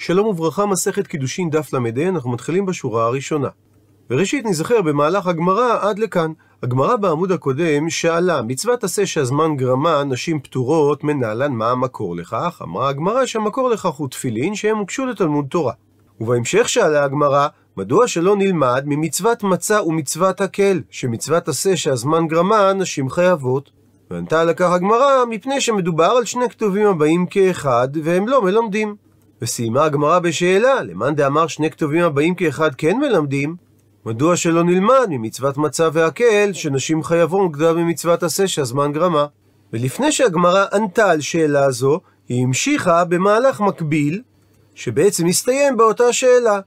שלום וברכה, מסכת קידושין דף ל"ה, אנחנו מתחילים בשורה הראשונה. וראשית נזכר במהלך הגמרא עד לכאן. הגמרא בעמוד הקודם שאלה, מצוות עשה שהזמן גרמה נשים פטורות מנהלן מה המקור לכך? אמרה הגמרא שהמקור לכך הוא תפילין שהם הוגשו לתלמוד תורה. ובהמשך שאלה הגמרא, מדוע שלא נלמד ממצוות מצה ומצוות הקל, שמצוות עשה שהזמן גרמה נשים חייבות? וענתה על כך הגמרא, מפני שמדובר על שני כתובים הבאים כאחד, והם לא מלמדים. וסיימה הגמרא בשאלה, למאן דאמר שני כתובים הבאים כאחד כן מלמדים? מדוע שלא נלמד ממצוות מצה והקל, שנשים חייבון גדולה ממצוות עשה שהזמן גרמה? ולפני שהגמרא ענתה על שאלה זו, היא המשיכה במהלך מקביל, שבעצם הסתיים באותה שאלה.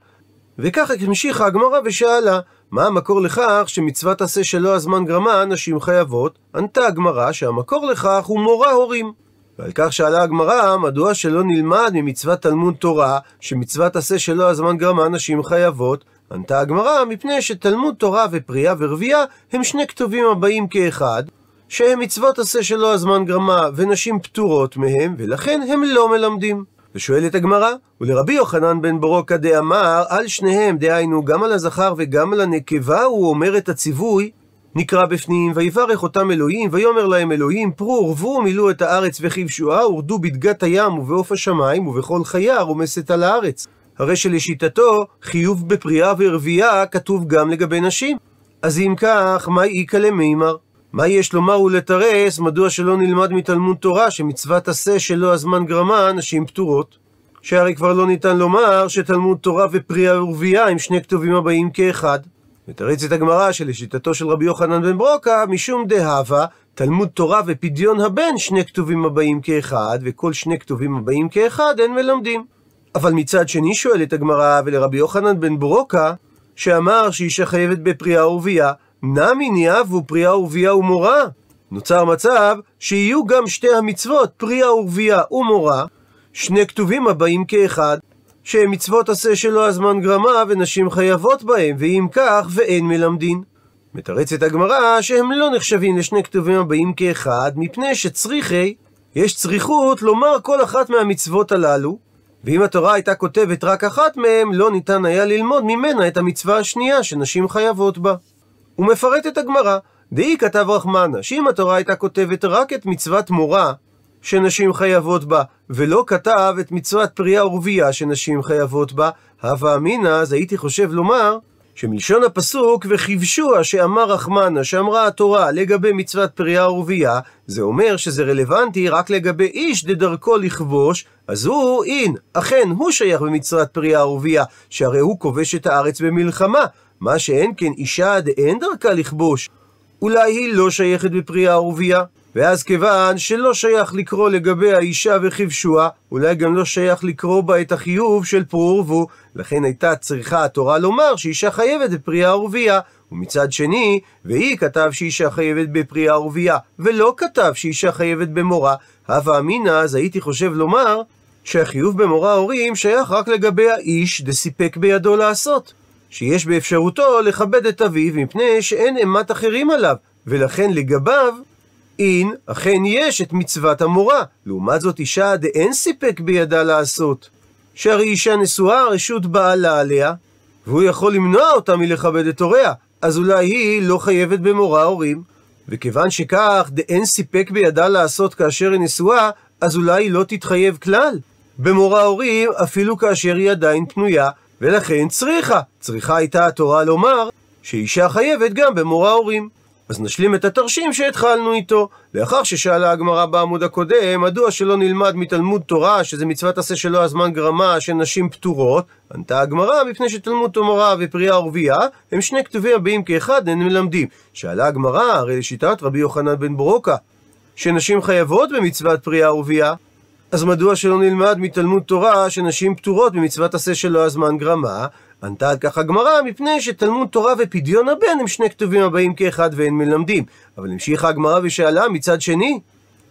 וככה המשיכה הגמרא ושאלה, מה המקור לכך שמצוות עשה שלא הזמן גרמה, נשים חייבות? ענתה הגמרא שהמקור לכך הוא מורה הורים. ועל כך שאלה הגמרא, מדוע שלא נלמד ממצוות תלמוד תורה, שמצוות עשה שלא הזמן גרמה נשים חייבות? ענתה הגמרא, מפני שתלמוד תורה ופרייה ורבייה הם שני כתובים הבאים כאחד, שהם מצוות עשה שלא הזמן גרמה ונשים פטורות מהם, ולכן הם לא מלמדים. ושואלת הגמרא, ולרבי יוחנן בן ברוקה דאמר, על שניהם, דהיינו גם על הזכר וגם על הנקבה, הוא אומר את הציווי, נקרא בפנים, ויברך אותם אלוהים, ויאמר להם אלוהים, פרו ורבו מילאו את הארץ וכבשוה, ורדו בדגת הים ובעוף השמיים, ובכל חיה הרומסת על הארץ. הרי שלשיטתו, חיוב בפריאה ורבייה כתוב גם לגבי נשים. אז אם כך, מה איכא למימר? מה יש לומר ולתרס, מדוע שלא נלמד מתלמוד תורה שמצוות עשה שלא הזמן גרמה, נשים פטורות? שהרי כבר לא ניתן לומר שתלמוד תורה ופריאה ורבייה הם שני כתובים הבאים כאחד. מתרצת הגמרא שלשיטתו של רבי יוחנן בן ברוקה, משום דהבה, תלמוד תורה ופדיון הבן שני כתובים הבאים כאחד, וכל שני כתובים הבאים כאחד אין מלמדים. אבל מצד שני שואלת הגמרא, ולרבי יוחנן בן ברוקה, שאמר שאישה חייבת בפריאה ורבייה, נמי ניאבו פריאה ורבייה ומורה. נוצר מצב שיהיו גם שתי המצוות, פריאה ורבייה ומורה, שני כתובים הבאים כאחד, שהם מצוות עשה שלא הזמן גרמה ונשים חייבות בהם, ואם כך ואין מלמדין. מתרצת הגמרא שהם לא נחשבים לשני כתובים הבאים כאחד, מפני שצריכי, יש צריכות לומר כל אחת מהמצוות הללו, ואם התורה הייתה כותבת רק אחת מהם, לא ניתן היה ללמוד ממנה את המצווה השנייה שנשים חייבות בה. ומפרטת הגמרא, דאי כתב רחמנה, שאם התורה הייתה כותבת רק את מצוות מורה, שנשים חייבות בה, ולא כתב את מצוות פריאה ורבייה שנשים חייבות בה, הווה אמינא, אז הייתי חושב לומר, שמלשון הפסוק וכבשוה שאמר רחמנה שאמרה התורה לגבי מצוות פריאה ורבייה זה אומר שזה רלוונטי רק לגבי איש דדרכו לכבוש אז הוא אין אכן הוא שייך במצוות פריאה ורבייה שהרי הוא כובש את הארץ במלחמה. מה שאין כן אישה דאין דרכה לכבוש אולי היא לא שייכת בפריאה ורבייה ואז כיוון שלא שייך לקרוא לגבי האישה וכבשוה, אולי גם לא שייך לקרוא בה את החיוב של פרו ורבו, לכן הייתה צריכה התורה לומר שאישה חייבת בפריאה ורבייה. ומצד שני, והיא כתב שאישה חייבת בפריאה ורבייה, ולא כתב שאישה חייבת במורה, הווה אמינא, אז הייתי חושב לומר שהחיוב במורה הורים שייך רק לגבי האיש דסיפק בידו לעשות. שיש באפשרותו לכבד את אביו מפני שאין אימת אחרים עליו, ולכן לגביו אין, אכן יש את מצוות המורה. לעומת זאת, אישה דאין סיפק בידה לעשות. שהרי אישה נשואה רשות בעלה עליה, והוא יכול למנוע אותה מלכבד את הוריה, אז אולי היא לא חייבת במורה הורים. וכיוון שכך דאין סיפק בידה לעשות כאשר היא נשואה, אז אולי היא לא תתחייב כלל. במורה הורים, אפילו כאשר היא עדיין פנויה, ולכן צריכה. צריכה הייתה התורה לומר שאישה חייבת גם במורה הורים. אז נשלים את התרשים שהתחלנו איתו. לאחר ששאלה הגמרא בעמוד הקודם, מדוע שלא נלמד מתלמוד תורה, שזה מצוות עשה שלא הזמן גרמה, שנשים פטורות, ענתה הגמרא, מפני שתלמוד תורה ופריאה ורבייה, הם שני כתובים הבאים כאחד, הם מלמדים. שאלה הגמרא, הרי לשיטת רבי יוחנן בן ברוקה, שנשים חייבות במצוות פריאה ורבייה, אז מדוע שלא נלמד מתלמוד תורה שנשים פטורות במצוות עשה שלא הזמן גרמה? ענתה על כך הגמרא, מפני שתלמוד תורה ופדיון הבן הם שני כתובים הבאים כאחד ואין מלמדים. אבל המשיכה הגמרא ושאלה מצד שני,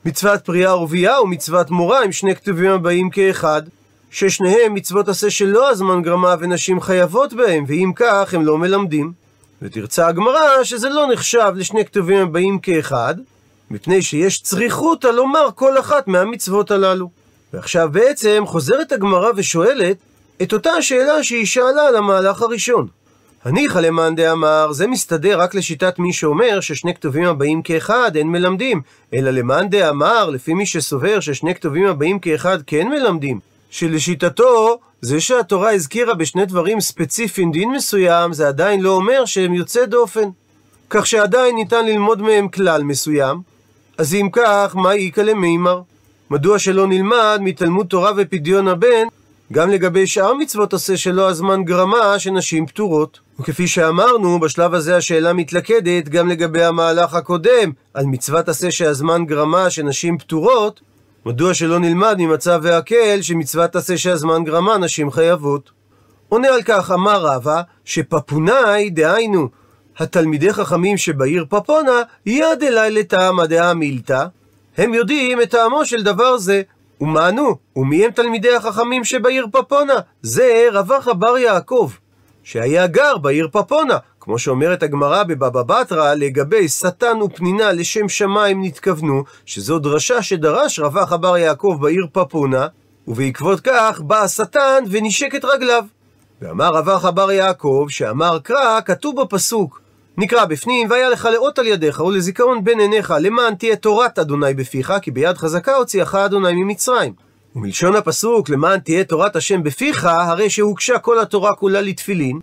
מצוות פריאה ורבייה ומצוות מורה הם שני כתובים הבאים כאחד, ששניהם מצוות עשה שלא הזמן גרמה ונשים חייבות בהם, ואם כך הם לא מלמדים. ותרצה הגמרא שזה לא נחשב לשני כתובים הבאים כאחד, מפני שיש צריכותא לומר כל אחת מהמצוות הללו. ועכשיו בעצם חוזרת הגמרא ושואלת, את אותה השאלה שהיא שאלה על המהלך הראשון. הניחא למאן דאמר, זה מסתדר רק לשיטת מי שאומר ששני כתובים הבאים כאחד אין מלמדים, אלא למאן דאמר, לפי מי שסובר ששני כתובים הבאים כאחד כן מלמדים, שלשיטתו, זה שהתורה הזכירה בשני דברים ספציפיים דין מסוים, זה עדיין לא אומר שהם יוצא דופן. כך שעדיין ניתן ללמוד מהם כלל מסוים. אז אם כך, מה איכא למימר? מדוע שלא נלמד מתלמוד תורה ופדיון הבן גם לגבי שאר מצוות עשה שלא הזמן גרמה שנשים פטורות. וכפי שאמרנו, בשלב הזה השאלה מתלכדת גם לגבי המהלך הקודם, על מצוות עשה שהזמן גרמה שנשים פטורות, מדוע שלא נלמד ממצב והקל שמצוות עשה שהזמן גרמה נשים חייבות. עונה על כך אמר רבא, שפפונאי, דהיינו, התלמידי חכמים שבעיר פפונה, יד אלי לטעמא דעה מילתא, הם יודעים את טעמו של דבר זה, ומענו, ומי הם תלמידי החכמים שבעיר פפונה? זה רווח בר יעקב, שהיה גר בעיר פפונה, כמו שאומרת הגמרא בבבא בתרא לגבי שטן ופנינה לשם שמיים נתכוונו, שזו דרשה שדרש רווח בר יעקב בעיר פפונה, ובעקבות כך בא השטן ונשק את רגליו. ואמר רווח בר יעקב, שאמר קרא, כתוב בפסוק, נקרא בפנים, והיה לך לאות על ידיך ולזיכרון בין עיניך, למען תהיה תורת אדוני בפיך, כי ביד חזקה הוציאך אדוני ממצרים. ומלשון הפסוק, למען תהיה תורת השם בפיך, הרי שהוגשה כל התורה כולה לתפילין,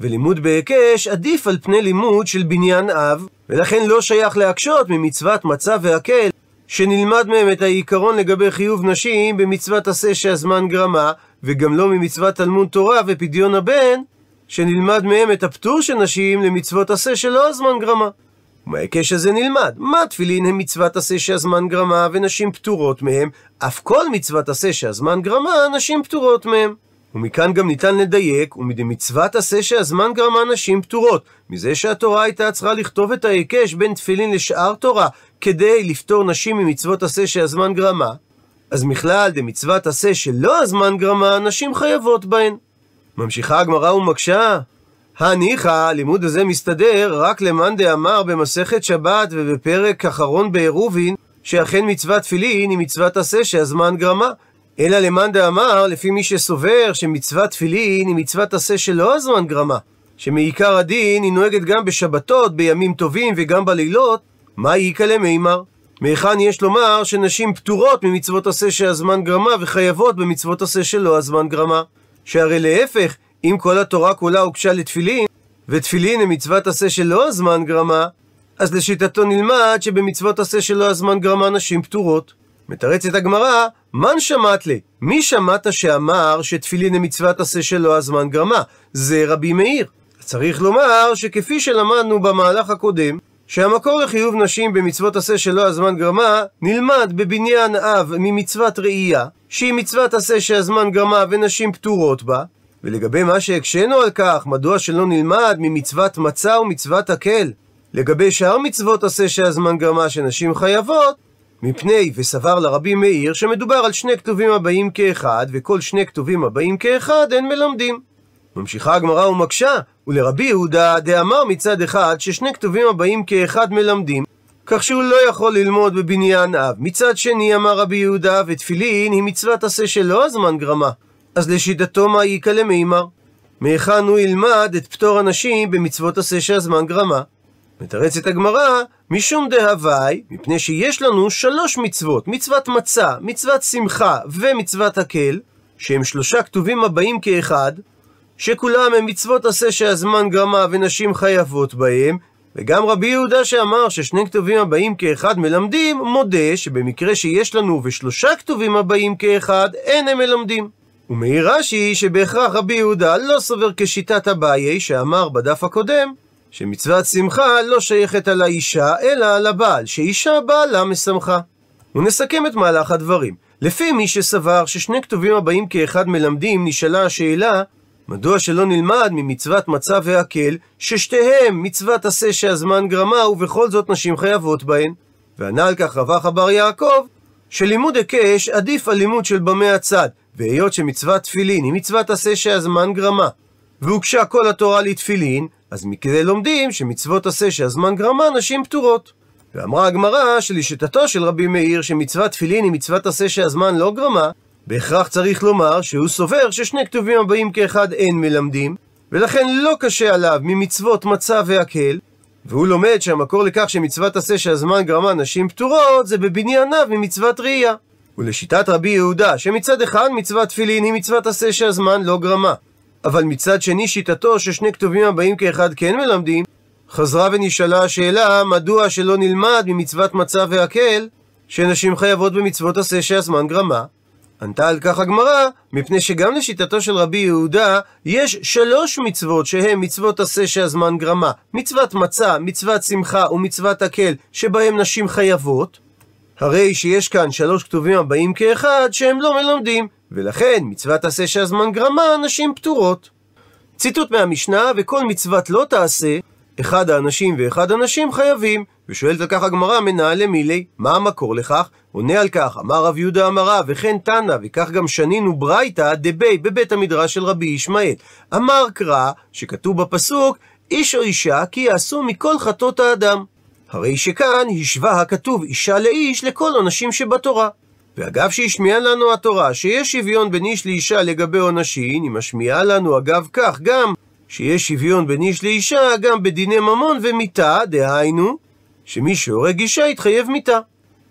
ולימוד בהיקש עדיף על פני לימוד של בניין אב, ולכן לא שייך להקשות ממצוות מצה והקל, שנלמד מהם את העיקרון לגבי חיוב נשים במצוות עשה שהזמן גרמה, וגם לא ממצוות תלמוד תורה ופדיון הבן, שנלמד מהם את הפטור של נשים למצוות עשה שלא הזמן גרמה. ומההיקש הזה נלמד, מה תפילין הם מצוות עשה שהזמן גרמה ונשים פטורות מהם, אף כל מצוות עשה שהזמן גרמה, נשים פטורות מהם. ומכאן גם ניתן לדייק, ומדמצוות עשה שהזמן גרמה נשים פטורות, מזה שהתורה הייתה צריכה לכתוב את ההיקש בין תפילין לשאר תורה, כדי לפטור נשים ממצוות עשה שהזמן גרמה, אז מכלל דמצוות עשה שלא הזמן גרמה, נשים חייבות בהן. ממשיכה הגמרא ומקשה, הניחא, הלימוד הזה מסתדר רק למאן דאמר במסכת שבת ובפרק אחרון בעירובין, שאכן מצוות תפילין היא מצוות עשה שהזמן גרמה. אלא למאן דאמר, לפי מי שסובר שמצוות תפילין היא מצוות עשה שלא הזמן גרמה, שמעיקר הדין היא נוהגת גם בשבתות, בימים טובים וגם בלילות, מה איכא למימר? מהיכן יש לומר שנשים פטורות ממצוות עשה שהזמן גרמה וחייבות במצוות עשה שלא הזמן גרמה? שהרי להפך, אם כל התורה כולה הוגשה לתפילין, ותפילין הם מצוות עשה שלא הזמן גרמה, אז לשיטתו נלמד שבמצוות עשה שלא הזמן גרמה נשים פטורות. מתרצת הגמרא, מן שמעת לי? מי שמעת שאמר שתפילין הם מצוות עשה שלא הזמן גרמה? זה רבי מאיר. צריך לומר שכפי שלמדנו במהלך הקודם, שהמקור לחיוב נשים במצוות עשה שלא הזמן גרמה, נלמד בבניין אב ממצוות ראייה, שהיא מצוות עשה שהזמן גרמה ונשים פטורות בה, ולגבי מה שהקשינו על כך, מדוע שלא נלמד ממצוות מצה ומצוות הקל, לגבי שאר מצוות עשה שהזמן גרמה שנשים חייבות, מפני וסבר לרבי מאיר שמדובר על שני כתובים הבאים כאחד, וכל שני כתובים הבאים כאחד אין מלמדים. ממשיכה הגמרא ומקשה, ולרבי יהודה דאמר מצד אחד ששני כתובים הבאים כאחד מלמדים, כך שהוא לא יכול ללמוד בבניין אב. מצד שני אמר רבי יהודה, ותפילין היא מצוות עשה שלא הזמן גרמה. אז לשיטתו מה איכא למימר? מהיכן הוא ילמד את פטור הנשים במצוות עשה שהזמן גרמה? מתרצת הגמרא, משום דהווי, מפני שיש לנו שלוש מצוות, מצוות מצה, מצוות שמחה ומצוות הקל, שהם שלושה כתובים הבאים כאחד, שכולם הם מצוות עשה שהזמן גרמה ונשים חייבות בהם, וגם רבי יהודה שאמר ששני כתובים הבאים כאחד מלמדים, מודה שבמקרה שיש לנו ושלושה כתובים הבאים כאחד, אין הם מלמדים. ומעיר רש"י שבהכרח רבי יהודה לא סובר כשיטת אביי, שאמר בדף הקודם, שמצוות שמחה לא שייכת על האישה, אלא על הבעל, שאישה בעלה משמחה. ונסכם את מהלך הדברים. לפי מי שסבר ששני כתובים הבאים כאחד מלמדים, נשאלה השאלה, מדוע שלא נלמד ממצוות מצה והקל, ששתיהם מצוות עשה שהזמן גרמה ובכל זאת נשים חייבות בהן? וענה על כך רווח אבר יעקב, שלימוד היקש עדיף על לימוד של במי הצד, והיות שמצוות תפילין היא מצוות עשה שהזמן גרמה, והוגשה כל התורה לתפילין, אז מכדי לומדים שמצוות עשה שהזמן גרמה נשים פטורות. ואמרה הגמרא שלשיטתו של רבי מאיר שמצוות תפילין היא מצוות עשה שהזמן לא גרמה, בהכרח צריך לומר שהוא סובר ששני כתובים הבאים כאחד אין מלמדים, ולכן לא קשה עליו ממצוות מצה והקל, והוא לומד שהמקור לכך שמצוות עשה שהזמן גרמה נשים פטורות, זה בבנייניו ממצוות ראייה. ולשיטת רבי יהודה, שמצד אחד מצוות תפילין היא מצוות עשה שהזמן לא גרמה, אבל מצד שני שיטתו ששני כתובים הבאים כאחד כן מלמדים, חזרה ונשאלה השאלה מדוע שלא נלמד ממצוות מצה והקל שנשים חייבות במצוות עשה שהזמן גרמה. ענתה על כך הגמרא, מפני שגם לשיטתו של רבי יהודה, יש שלוש מצוות שהן מצוות עשה שהזמן גרמה. מצוות מצה, מצוות שמחה ומצוות הקל, שבהם נשים חייבות. הרי שיש כאן שלוש כתובים הבאים כאחד שהם לא מלמדים, ולכן מצוות עשה שהזמן גרמה, נשים פטורות. ציטוט מהמשנה, וכל מצוות לא תעשה, אחד האנשים ואחד הנשים חייבים. ושואלת על כך הגמרא, מנהלי מילי, מה המקור לכך? עונה על כך, אמר רב יהודה אמרה, וכן תנא, וכך גם שנינו ברייתא דבי בבית המדרש של רבי ישמעאל. אמר קרא, שכתוב בפסוק, איש או אישה כי יעשו מכל חטאות האדם. הרי שכאן השווה הכתוב אישה לאיש לכל עונשים שבתורה. ואגב שהשמיעה לנו התורה שיש שוויון בין איש לאישה לגבי עונשים, היא משמיעה לנו אגב כך גם שיש שוויון בין איש לאישה גם בדיני ממון ומיתה, דהיינו, שמי שהורג אישה יתחייב מיתה.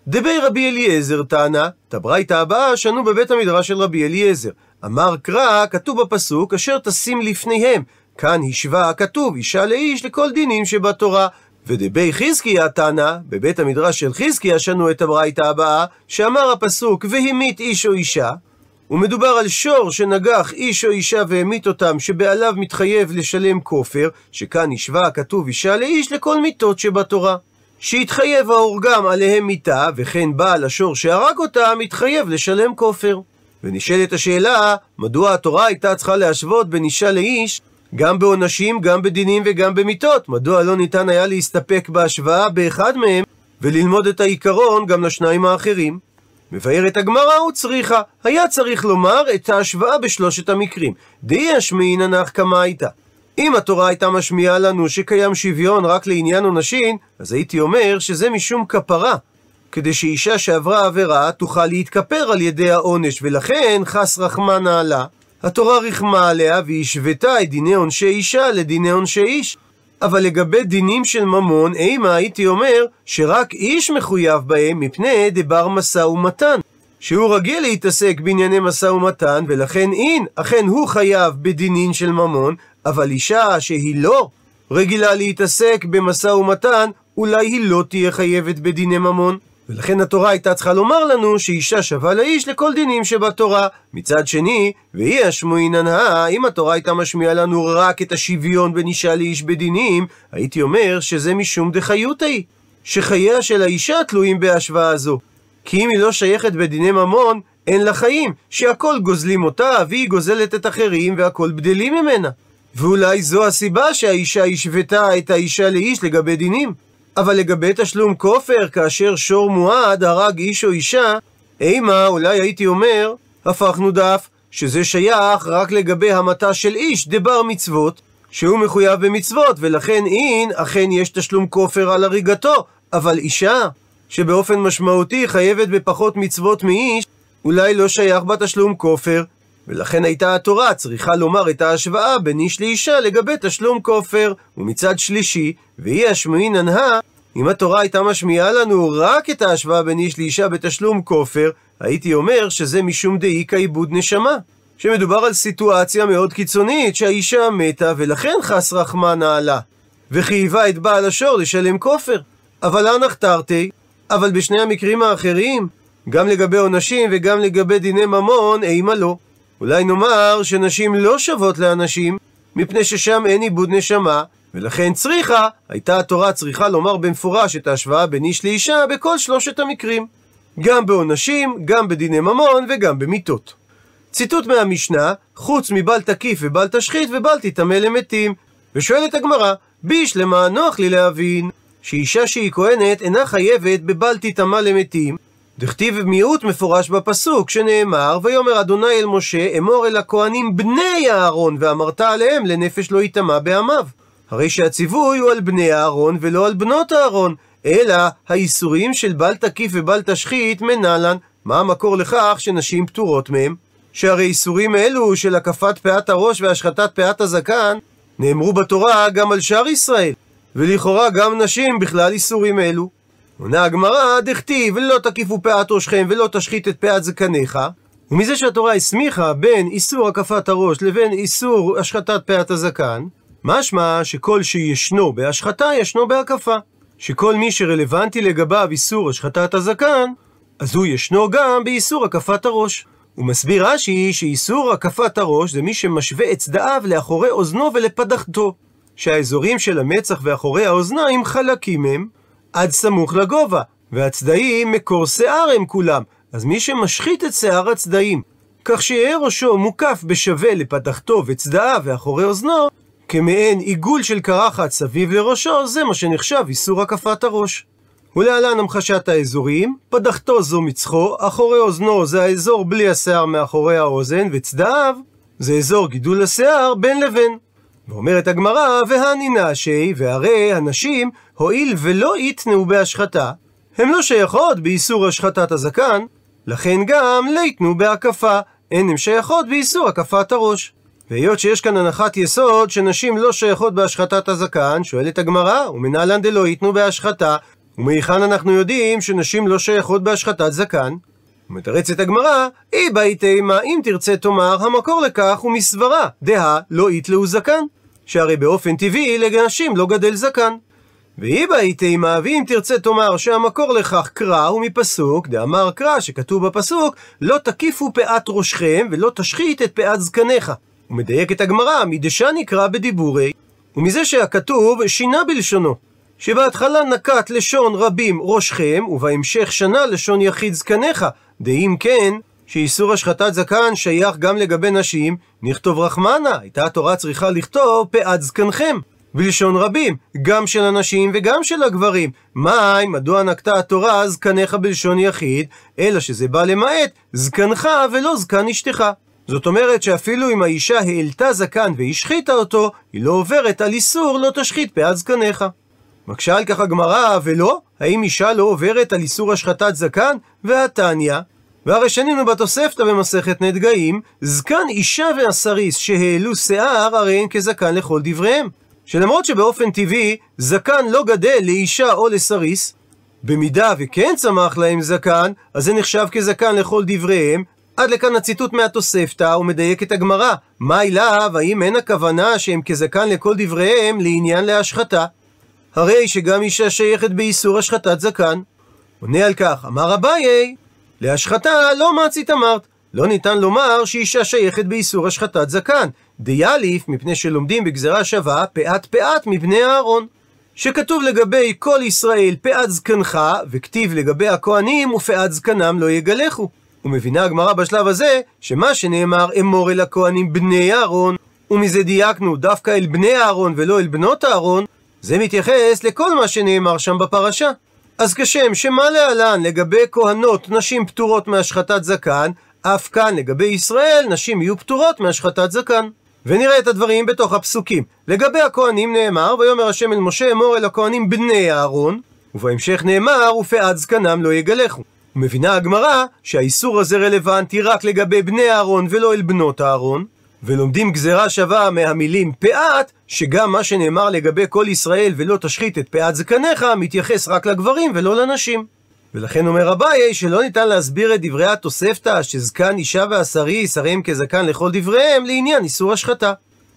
דבי רבי אליעזר טענה, את הברייתא הבאה שנו בבית המדרש של רבי אליעזר. אמר קרא, כתוב בפסוק, אשר תשים לפניהם. כאן השווה הכתוב אישה לאיש לכל דינים שבתורה. ודבי חזקיה תנא, בבית המדרש של חזקיה שנו את הברייתא הבאה, שאמר הפסוק, והמית איש או אישה, ומדובר על שור שנגח איש או אישה והמית אותם, שבעליו מתחייב לשלם כופר, שכאן השווה הכתוב אישה לאיש לכל מיתות שבתורה. שהתחייב ההורגם עליהם מיתה, וכן בעל השור שהרג אותה, מתחייב לשלם כופר. ונשאלת השאלה, מדוע התורה הייתה צריכה להשוות בין אישה לאיש, גם בעונשים, גם בדינים וגם במיתות? מדוע לא ניתן היה להסתפק בהשוואה באחד מהם, וללמוד את העיקרון גם לשניים האחרים? מבארת הגמרא וצריכה, היה צריך לומר את ההשוואה בשלושת המקרים. דאי אשמעינא נח קמייתא. אם התורה הייתה משמיעה לנו שקיים שוויון רק לעניין עונשין, אז הייתי אומר שזה משום כפרה. כדי שאישה שעברה עבירה תוכל להתכפר על ידי העונש, ולכן חס רחמנא עלה. התורה ריחמה עליה והשוותה את דיני עונשי אישה לדיני עונשי איש. אבל לגבי דינים של ממון, אימה הייתי אומר שרק איש מחויב בהם מפני דבר משא ומתן. שהוא רגיל להתעסק בענייני משא ומתן, ולכן אין, אכן הוא חייב בדינין של ממון, אבל אישה שהיא לא רגילה להתעסק במשא ומתן, אולי היא לא תהיה חייבת בדיני ממון. ולכן התורה הייתה צריכה לומר לנו שאישה שווה לאיש לכל דינים שבתורה. מצד שני, והיא השמועינן הא, אם התורה הייתה משמיעה לנו רק את השוויון בין אישה לאיש בדינים, הייתי אומר שזה משום דחיותא היא, שחייה של האישה תלויים בהשוואה הזו. כי אם היא לא שייכת בדיני ממון, אין לה חיים, שהכל גוזלים אותה, והיא גוזלת את אחרים, והכל בדלים ממנה. ואולי זו הסיבה שהאישה השוותה את האישה לאיש לגבי דינים. אבל לגבי תשלום כופר, כאשר שור מועד הרג איש או אישה, אימה, אולי הייתי אומר, הפכנו דף, שזה שייך רק לגבי המתה של איש דבר מצוות, שהוא מחויב במצוות, ולכן אין, אכן יש תשלום כופר על הריגתו, אבל אישה, שבאופן משמעותי חייבת בפחות מצוות מאיש, אולי לא שייך בתשלום כופר, ולכן הייתה התורה צריכה לומר את ההשוואה בין איש לאישה לגבי תשלום כופר. ומצד שלישי, והיא השמועין הנהה, אם התורה הייתה משמיעה לנו רק את ההשוואה בין איש לאישה בתשלום כופר, הייתי אומר שזה משום דאיכא עיבוד נשמה. שמדובר על סיטואציה מאוד קיצונית שהאישה מתה ולכן חס רחמנא עלה. וחייבה את בעל השור לשלם כופר. אבל אנח תרתי, אבל בשני המקרים האחרים, גם לגבי עונשים וגם לגבי דיני ממון, אימה לא. אולי נאמר שנשים לא שוות לאנשים, מפני ששם אין עיבוד נשמה, ולכן צריכה, הייתה התורה צריכה לומר במפורש את ההשוואה בין איש לאישה בכל שלושת המקרים. גם בעונשים, גם בדיני ממון וגם במיתות. ציטוט מהמשנה, חוץ מבל תקיף ובל תשחית ובל תטמא למתים. ושואלת הגמרא, בישלמה נוח לי להבין, שאישה שהיא כהנת אינה חייבת בבל תטמא למתים, דכתיב מיעוט מפורש בפסוק, שנאמר, ויאמר אדוני אל משה, אמור אל הכהנים בני אהרון, ואמרת עליהם לנפש לא יטמע בעמיו. הרי שהציווי הוא על בני אהרון ולא על בנות אהרון, אלא האיסורים של בל תקיף ובל תשחית מנלן. מה המקור לכך שנשים פטורות מהם? שהרי איסורים אלו של הקפת פאת הראש והשחטת פאת הזקן נאמרו בתורה גם על שאר ישראל, ולכאורה גם נשים בכלל איסורים אלו. עונה הגמרא, דכתיב, לא תקיפו פאת ראשכם ולא תשחית את פאת זקניך, ומזה שהתורה הסמיכה בין איסור הקפת הראש לבין איסור השחטת פאת הזקן, משמע שכל שישנו בהשחתה ישנו בהקפה. שכל מי שרלוונטי לגביו איסור השחטת הזקן, אז הוא ישנו גם באיסור הקפת הראש. הוא מסביר רש"י שאיסור הקפת הראש זה מי שמשווה את צדעיו לאחורי אוזנו ולפדחתו. שהאזורים של המצח ואחורי האוזניים חלקים הם עד סמוך לגובה, והצדעים מקור שיער הם כולם, אז מי שמשחית את שיער הצדעים, כך שיהיה ראשו מוקף בשווה לפתחתו וצדעיו ואחורי אוזנו, כמעין עיגול של קרחת סביב לראשו, זה מה שנחשב איסור הקפת הראש. ולהלן המחשת האזורים, פדחתו זו מצחו, אחורי אוזנו זה האזור בלי השיער מאחורי האוזן, וצדעיו זה אזור גידול השיער בין לבין. ואומרת הגמרא, והני נשי, והרי הנשים, הואיל ולא יתנאו בהשחתה, הן לא שייכות באיסור השחטת הזקן, לכן גם ליתנו בהקפה, הן הן שייכות באיסור הקפת הראש. והיות שיש כאן הנחת יסוד שנשים לא שייכות בהשחטת הזקן, שואלת הגמרא, ומנהלן דלא ייתנו בהשחתה, ומהיכן אנחנו יודעים שנשים לא שייכות בהשחטת זקן? מתרצת הגמרא, אי באי תימה, אם תרצה תאמר, המקור לכך הוא מסברה, דהה לא יתלאו זקן. שהרי באופן טבעי לנשים לא גדל זקן. ואי באי תימה, ואם תרצה תאמר שהמקור לכך קרא הוא מפסוק, דאמר קרא שכתוב בפסוק, לא תקיפו פאת ראשכם ולא תשחית את פאת זקניך. ומדייקת הגמרא, מדשא נקרא בדיבורי, ומזה שהכתוב שינה בלשונו. שבהתחלה נקט לשון רבים ראשכם, ובהמשך שנה לשון יחיד זקניך. דאם כן, שאיסור השחטת זקן שייך גם לגבי נשים, נכתוב רחמנה, הייתה התורה צריכה לכתוב פאת זקנכם. בלשון רבים, גם של הנשים וגם של הגברים. מאי, מדוע נקטה התורה זקניך בלשון יחיד, אלא שזה בא למעט זקנך ולא זקן אשתך. זאת אומרת שאפילו אם האישה העלתה זקן והשחיתה אותו, היא לא עוברת על איסור לא תשחית פאת זקניך. מקשה על כך הגמרא, ולא? האם אישה לא עוברת על איסור השחטת זקן? והתניא, והרי שנינו בתוספתא במסכת נדגאים, זקן אישה והסריס שהעלו שיער, הרי הן כזקן לכל דבריהם. שלמרות שבאופן טבעי, זקן לא גדל לאישה או לסריס, במידה וכן צמח להם זקן, אז זה נחשב כזקן לכל דבריהם, עד לכאן הציטוט מהתוספתא, ומדייק את הגמרא. מה אליו, האם אין הכוונה שהם כזקן לכל דבריהם לעניין להשחתה? הרי שגם אישה שייכת באיסור השחטת זקן. עונה על כך, אמר אביי, להשחתה לא מצית אמרת. לא ניתן לומר שאישה שייכת באיסור השחטת זקן. דיאליף, מפני שלומדים בגזרה שווה, פאת פאת מבני אהרון. שכתוב לגבי כל ישראל פאת זקנך, וכתיב לגבי הכהנים ופאת זקנם לא יגלחו. ומבינה הגמרא בשלב הזה, שמה שנאמר אמור אל הכהנים בני אהרון, ומזה דייקנו דווקא אל בני אהרון ולא אל בנות אהרון, זה מתייחס לכל מה שנאמר שם בפרשה. אז כשם שמה להלן לגבי כהנות נשים פטורות מהשחטת זקן, אף כאן לגבי ישראל נשים יהיו פטורות מהשחטת זקן. ונראה את הדברים בתוך הפסוקים. לגבי הכהנים נאמר, ויאמר השם אל משה אמור אל הכהנים בני אהרון, ובהמשך נאמר, ופאת זקנם לא יגלחו. ומבינה הגמרא שהאיסור הזה רלוונטי רק לגבי בני אהרון ולא אל בנות אהרון, ולומדים גזירה שווה מהמילים פאת, שגם מה שנאמר לגבי כל ישראל ולא תשחית את פאת זקניך, מתייחס רק לגברים ולא לנשים. ולכן אומר אביי שלא ניתן להסביר את דברי התוספתא שזקן אישה והסריס הרי הם כזקן לכל דבריהם לעניין איסור השחתה.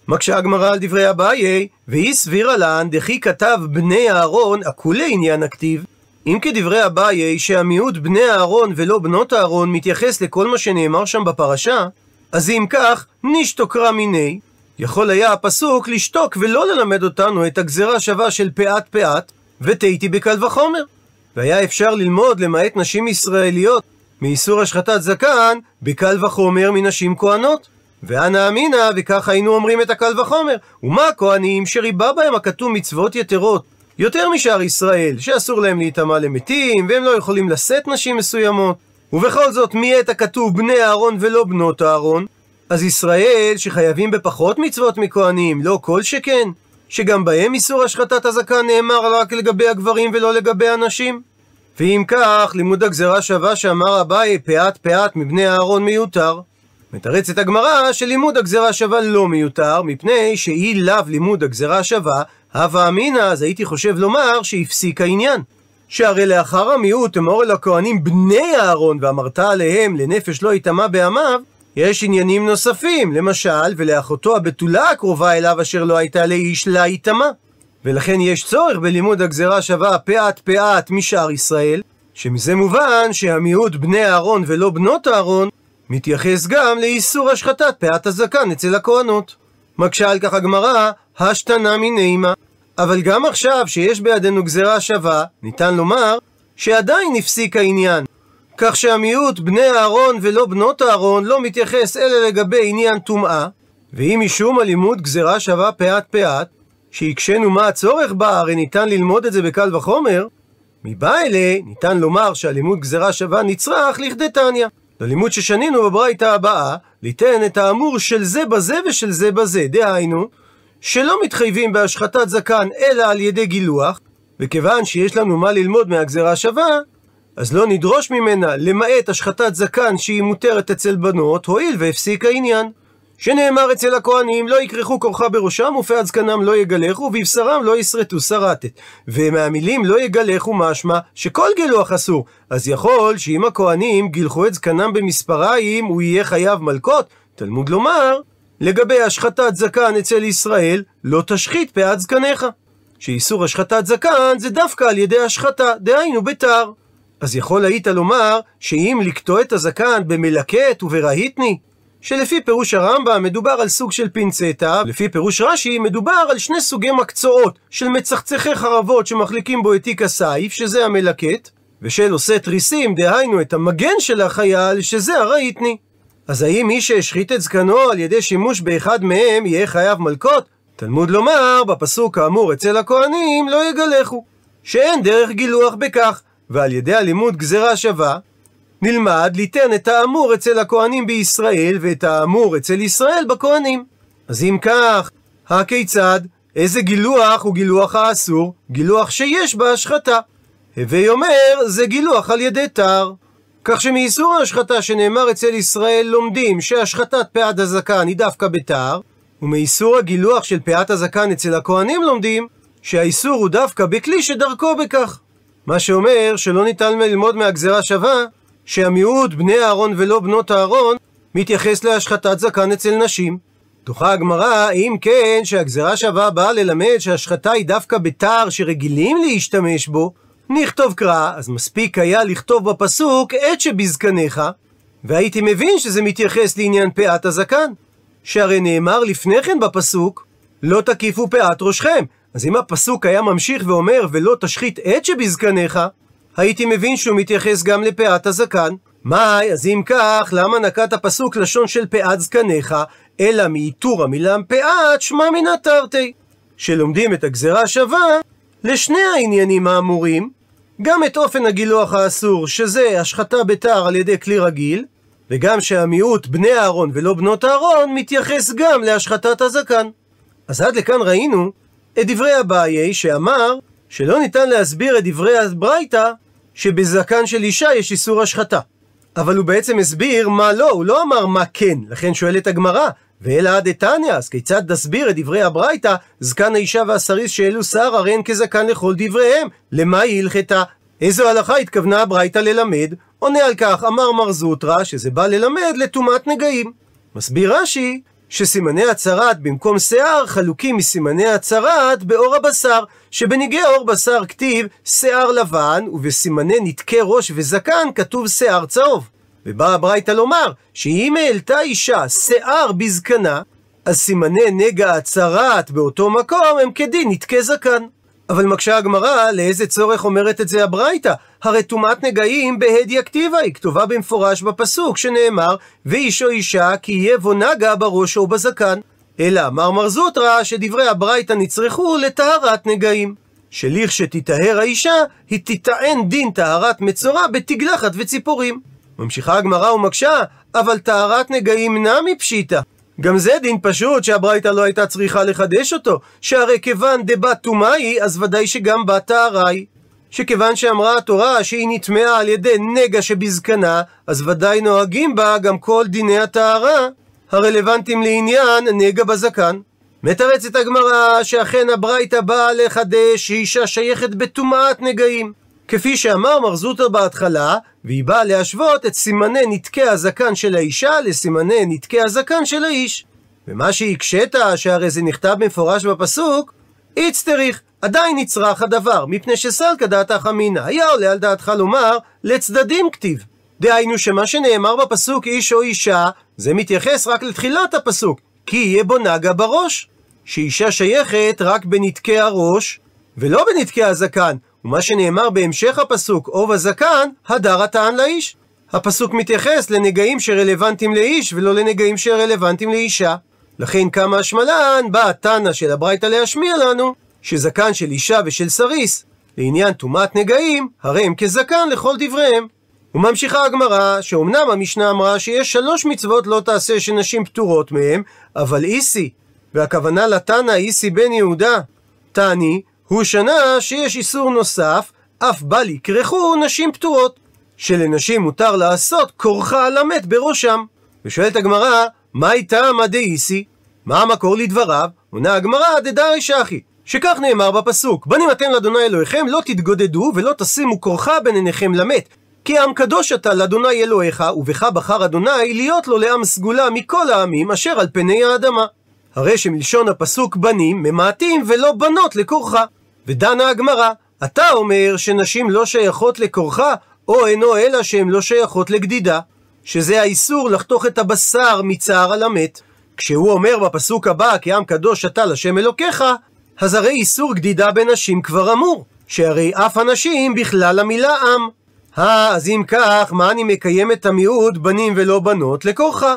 מקשה הגמרא על דברי אביי, והיא סבירה לן דכי כתב בני אהרון הכולי עניין הכתיב. אם כדברי אביי שהמיעוט בני אהרון ולא בנות אהרון מתייחס לכל מה שנאמר שם בפרשה, אז אם כך, נשתוקרא מיני, יכול היה הפסוק לשתוק ולא ללמד אותנו את הגזרה שווה של פאת פאת, ותהיתי בקל וחומר. והיה אפשר ללמוד למעט נשים ישראליות מאיסור השחטת זקן בקל וחומר מנשים כהנות. ואנא אמינא, וכך היינו אומרים את הקל וחומר. ומה הכהנים שריבה בהם הכתוב מצוות יתרות, יותר משאר ישראל, שאסור להם להיטמע למתים, והם לא יכולים לשאת נשים מסוימות. ובכל זאת, מי את הכתוב בני אהרון ולא בנות אהרון? אז ישראל, שחייבים בפחות מצוות מכהנים, לא כל שכן, שגם בהם איסור השחטת הזקן נאמר רק לגבי הגברים ולא לגבי הנשים. ואם כך, לימוד הגזרה שווה שאמר אביי, פאת פאת מבני אהרון מיותר. מתרצת הגמרא שלימוד הגזרה שווה לא מיותר, מפני שאי לאו לימוד הגזרה שווה, הווה אמינא, אז הייתי חושב לומר שהפסיק העניין. שהרי לאחר המיעוט אמור אל הכהנים בני אהרון ואמרת עליהם לנפש לא יטמע בעמיו, יש עניינים נוספים, למשל, ולאחותו הבתולה הקרובה אליו אשר לא הייתה לאיש לה יטמע. ולכן יש צורך בלימוד הגזרה שווה פאת פאת משאר ישראל, שמזה מובן שהמיעוט בני אהרון ולא בנות אהרון, מתייחס גם לאיסור השחטת פאת הזקן אצל הכהנות. מקשה על כך הגמרא, השתנה מנימה. אבל גם עכשיו שיש בידינו גזרה שווה, ניתן לומר שעדיין הפסיק העניין. כך שהמיעוט בני אהרון ולא בנות אהרון לא מתייחס אלא לגבי עניין טומאה, ואם משום הלימוד גזרה שווה פאת פאת, שהקשינו מה הצורך בה, הרי ניתן ללמוד את זה בקל וחומר, מבא אלה ניתן לומר שהלימוד גזרה שווה נצרך לכדי תניא. ללימוד ששנינו בברייתא הבאה, ליתן את האמור של זה בזה ושל זה בזה, דהיינו, שלא מתחייבים בהשחטת זקן אלא על ידי גילוח, וכיוון שיש לנו מה ללמוד מהגזרה שווה, אז לא נדרוש ממנה למעט השחטת זקן שהיא מותרת אצל בנות, הואיל והפסיק העניין. שנאמר אצל הכהנים, לא יכרכו כורחה בראשם, ופאת זקנם לא יגלחו, ובבשרם לא ישרטו שרטת. ומהמילים לא יגלחו משמע שכל גילוח אסור. אז יכול שאם הכהנים גילחו את זקנם במספריים, הוא יהיה חייב מלקות. תלמוד לומר, לגבי השחטת זקן אצל ישראל, לא תשחית פאת זקניך. שאיסור השחטת זקן זה דווקא על ידי השחטה, דהיינו בתר. אז יכול היית לומר שאם לקטוע את הזקן במלקט וברהיטני, שלפי פירוש הרמב"ם מדובר על סוג של פינצטה, לפי פירוש רש"י מדובר על שני סוגי מקצועות של מצחצחי חרבות שמחליקים בו את תיק הסייף, שזה המלקט, ושל עושה תריסים, דהיינו את המגן של החייל, שזה הרהיטני. אז האם מי שהשחית את זקנו על ידי שימוש באחד מהם יהיה חייב מלקות? תלמוד לומר, בפסוק האמור אצל הכהנים לא יגלחו, שאין דרך גילוח בכך, ועל ידי הלימוד גזירה שווה, נלמד ליתן את האמור אצל הכהנים בישראל ואת האמור אצל ישראל בכהנים. אז אם כך, הכיצד? איזה גילוח הוא גילוח האסור? גילוח שיש בה השחתה. הווי אומר, זה גילוח על ידי תר. כך שמאיסור ההשחתה שנאמר אצל ישראל לומדים שהשחטת פאת הזקן היא דווקא בתר, ומאיסור הגילוח של פאת הזקן אצל הכהנים לומדים שהאיסור הוא דווקא בכלי שדרכו בכך. מה שאומר שלא ניתן ללמוד מהגזרה שווה שהמיעוט בני אהרון ולא בנות אהרון מתייחס להשחטת זקן אצל נשים. דוחה הגמרא, אם כן, שהגזרה שווה באה ללמד שהשחטה היא דווקא בתר שרגילים להשתמש בו, נכתוב קרא, אז מספיק היה לכתוב בפסוק עת שבזקניך, והייתי מבין שזה מתייחס לעניין פאת הזקן. שהרי נאמר לפני כן בפסוק, לא תקיפו פאת ראשכם. אז אם הפסוק היה ממשיך ואומר, ולא תשחית עת שבזקניך, הייתי מבין שהוא מתייחס גם לפאת הזקן. מאי, אז אם כך, למה נקט הפסוק לשון של פאת זקניך, אלא מאיתור המילה פאת, שמע מינא תרתי. שלומדים את הגזרה השווה לשני העניינים האמורים, גם את אופן הגילוח האסור, שזה השחתה בתר על ידי כלי רגיל, וגם שהמיעוט בני אהרון ולא בנות אהרון מתייחס גם להשחתת הזקן. אז עד לכאן ראינו את דברי אביי שאמר שלא ניתן להסביר את דברי הברייתא שבזקן של אישה יש איסור השחתה. אבל הוא בעצם הסביר מה לא, הוא לא אמר מה כן, לכן שואלת הגמרא, ואלא עד איתניא, אז כיצד נסביר את דברי הברייתא, זקן האישה והסריס שהעלו שר, הרי אין כזקן לכל דבריהם, למה היא הלכתה? איזו הלכה התכוונה הברייתא ללמד? עונה על כך, אמר מר זוטרא, שזה בא ללמד לטומאת נגעים. מסביר רש"י, שסימני הצרת במקום שיער חלוקים מסימני הצרת באור הבשר, שבניגי אור בשר כתיב שיער לבן, ובסימני נתקי ראש וזקן כתוב שיער צהוב. ובאה הברייתא לומר, שאם העלתה אישה שיער בזקנה, אז סימני נגע הצרת באותו מקום הם כדין נתקי זקן. אבל מקשה הגמרא, לאיזה צורך אומרת את זה הברייתא? הרי טומאת נגעים בהדיא כתיבה, היא כתובה במפורש בפסוק, שנאמר, ואיש או אישה כי יהיה בו נגע בראש או בזקן. אלא אמר מר זוטרא שדברי הברייתא נצרכו לטהרת נגעים. שתיטהר האישה, היא תטען דין טהרת מצורע בתגלחת וציפורים. ממשיכה הגמרא ומקשה, אבל טהרת נגעים נמי פשיטא. גם זה דין פשוט שהברייתא לא הייתה צריכה לחדש אותו, שהרי כיוון דבת טומאה היא, אז ודאי שגם בת טהרה היא. שכיוון שאמרה התורה שהיא נטמעה על ידי נגע שבזקנה, אז ודאי נוהגים בה גם כל דיני הטהרה הרלוונטיים לעניין נגע בזקן. מתרצת הגמרא שאכן הברייתא באה לחדש שאישה שייכת בטומאת נגעים. כפי שאמר מר זוטר בהתחלה, והיא באה להשוות את סימני נתקי הזקן של האישה לסימני נתקי הזקן של האיש. ומה שהקשית, שהרי זה נכתב במפורש בפסוק, איצטריך, עדיין נצרך הדבר, מפני שסלקא דעתך אמינא, היה עולה על דעתך לומר, לצדדים כתיב. דהיינו שמה שנאמר בפסוק איש או אישה, זה מתייחס רק לתחילת הפסוק, כי יהיה בו נגע בראש. שאישה שייכת רק בנתקי הראש, ולא בנתקי הזקן, ומה שנאמר בהמשך הפסוק, אוב הזקן, הדר הטען לאיש. הפסוק מתייחס לנגעים שרלוונטיים לאיש, ולא לנגעים שרלוונטיים לאישה. לכן כמה השמלן בא התנא של הברייתא להשמיע לנו, שזקן של אישה ושל סריס, לעניין טומאת נגעים, הרי הם כזקן לכל דבריהם. וממשיכה הגמרא, שאומנם המשנה אמרה שיש שלוש מצוות לא תעשה שנשים פטורות מהם, אבל איסי, והכוונה לתנא איסי בן יהודה, תני, הוא שנה שיש איסור נוסף, אף בל יקרחו נשים פטורות, שלנשים מותר לעשות כורחה על המת בראשם. ושואלת הגמרא, מהי טעמא דאיסי? מה המקור לדבריו? עונה הגמרא דדרי שחי, שכך נאמר בפסוק, בנים אתם לאדוני אלוהיכם לא תתגודדו ולא תשימו כורחה בין עיניכם למת. כי עם קדוש אתה לאדוני אלוהיך, ובך בחר אדוני להיות לו לעם סגולה מכל העמים אשר על פני האדמה. הרי שמלשון הפסוק בנים ממעטים ולא בנות לכורחה. ודנה הגמרא, אתה אומר שנשים לא שייכות לכורחה, או אינו אלא שהן לא שייכות לגדידה, שזה האיסור לחתוך את הבשר מצער על המת. כשהוא אומר בפסוק הבא, כי עם קדוש אתה לשם אלוקיך, אז הרי איסור גדידה בנשים כבר אמור, שהרי אף הנשים בכלל המילה עם. אה, אז אם כך, מה אני מקיים את המיעוט בנים ולא בנות לכורחה?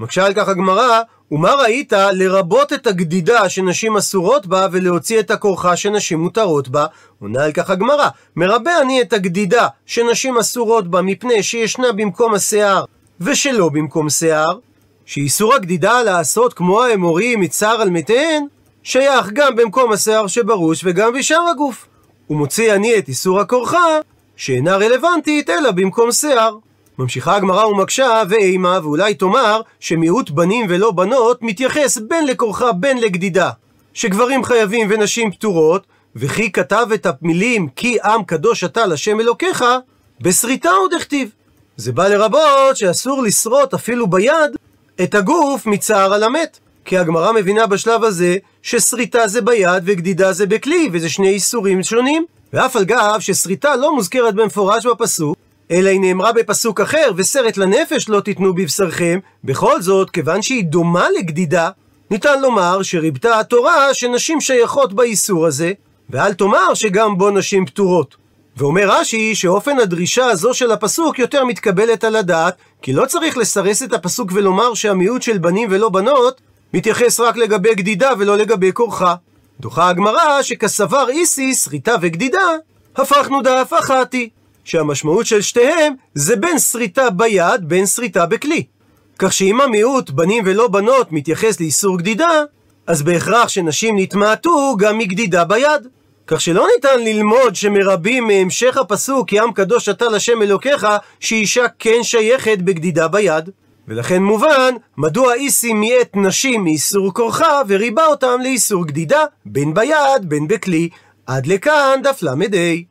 מקשה על כך הגמרא, ומה ראית לרבות את הגדידה שנשים אסורות בה ולהוציא את הכורחה שנשים מותרות בה? עונה על כך הגמרא, מרבה אני את הגדידה שנשים אסורות בה מפני שישנה במקום השיער ושלא במקום שיער, שאיסור הגדידה לעשות כמו האמורים מצער על מתיהן, שייך גם במקום השיער שבראש וגם בשאר הגוף. ומוציא אני את איסור הכורחה, שאינה רלוונטית אלא במקום שיער. ממשיכה הגמרא ומקשה ואימה, ואולי תאמר שמיעוט בנים ולא בנות מתייחס בין לכורחה בין לגדידה, שגברים חייבים ונשים פטורות, וכי כתב את המילים כי עם קדוש אתה לשם אלוקיך, בשריטה עוד הכתיב. זה בא לרבות שאסור לשרוט אפילו ביד את הגוף מצער על המת. כי הגמרא מבינה בשלב הזה ששריטה זה ביד וגדידה זה בכלי, וזה שני איסורים שונים. ואף על גב ששריטה לא מוזכרת במפורש בפסוק, אלא היא נאמרה בפסוק אחר, וסרט לנפש לא תיתנו בבשרכם, בכל זאת, כיוון שהיא דומה לגדידה, ניתן לומר שריבתה התורה שנשים שייכות באיסור הזה, ואל תאמר שגם בו נשים פטורות. ואומר רש"י שאופן הדרישה הזו של הפסוק יותר מתקבלת על הדעת, כי לא צריך לסרס את הפסוק ולומר שהמיעוט של בנים ולא בנות מתייחס רק לגבי גדידה ולא לגבי כורחה. דוחה הגמרא שכסבר איסיס, ריטה וגדידה, הפכנו דף אחתי. שהמשמעות של שתיהם זה בין שריטה ביד, בין שריטה בכלי. כך שאם המיעוט, בנים ולא בנות, מתייחס לאיסור גדידה, אז בהכרח שנשים נתמעטו גם מגדידה ביד. כך שלא ניתן ללמוד שמרבים מהמשך הפסוק כי עם קדוש אתה לשם אלוקיך שאישה כן שייכת בגדידה ביד. ולכן מובן מדוע איסי מיעט נשים מאיסור כורחה וריבה אותם לאיסור גדידה בין ביד בין בכלי. עד לכאן דף ל"ה.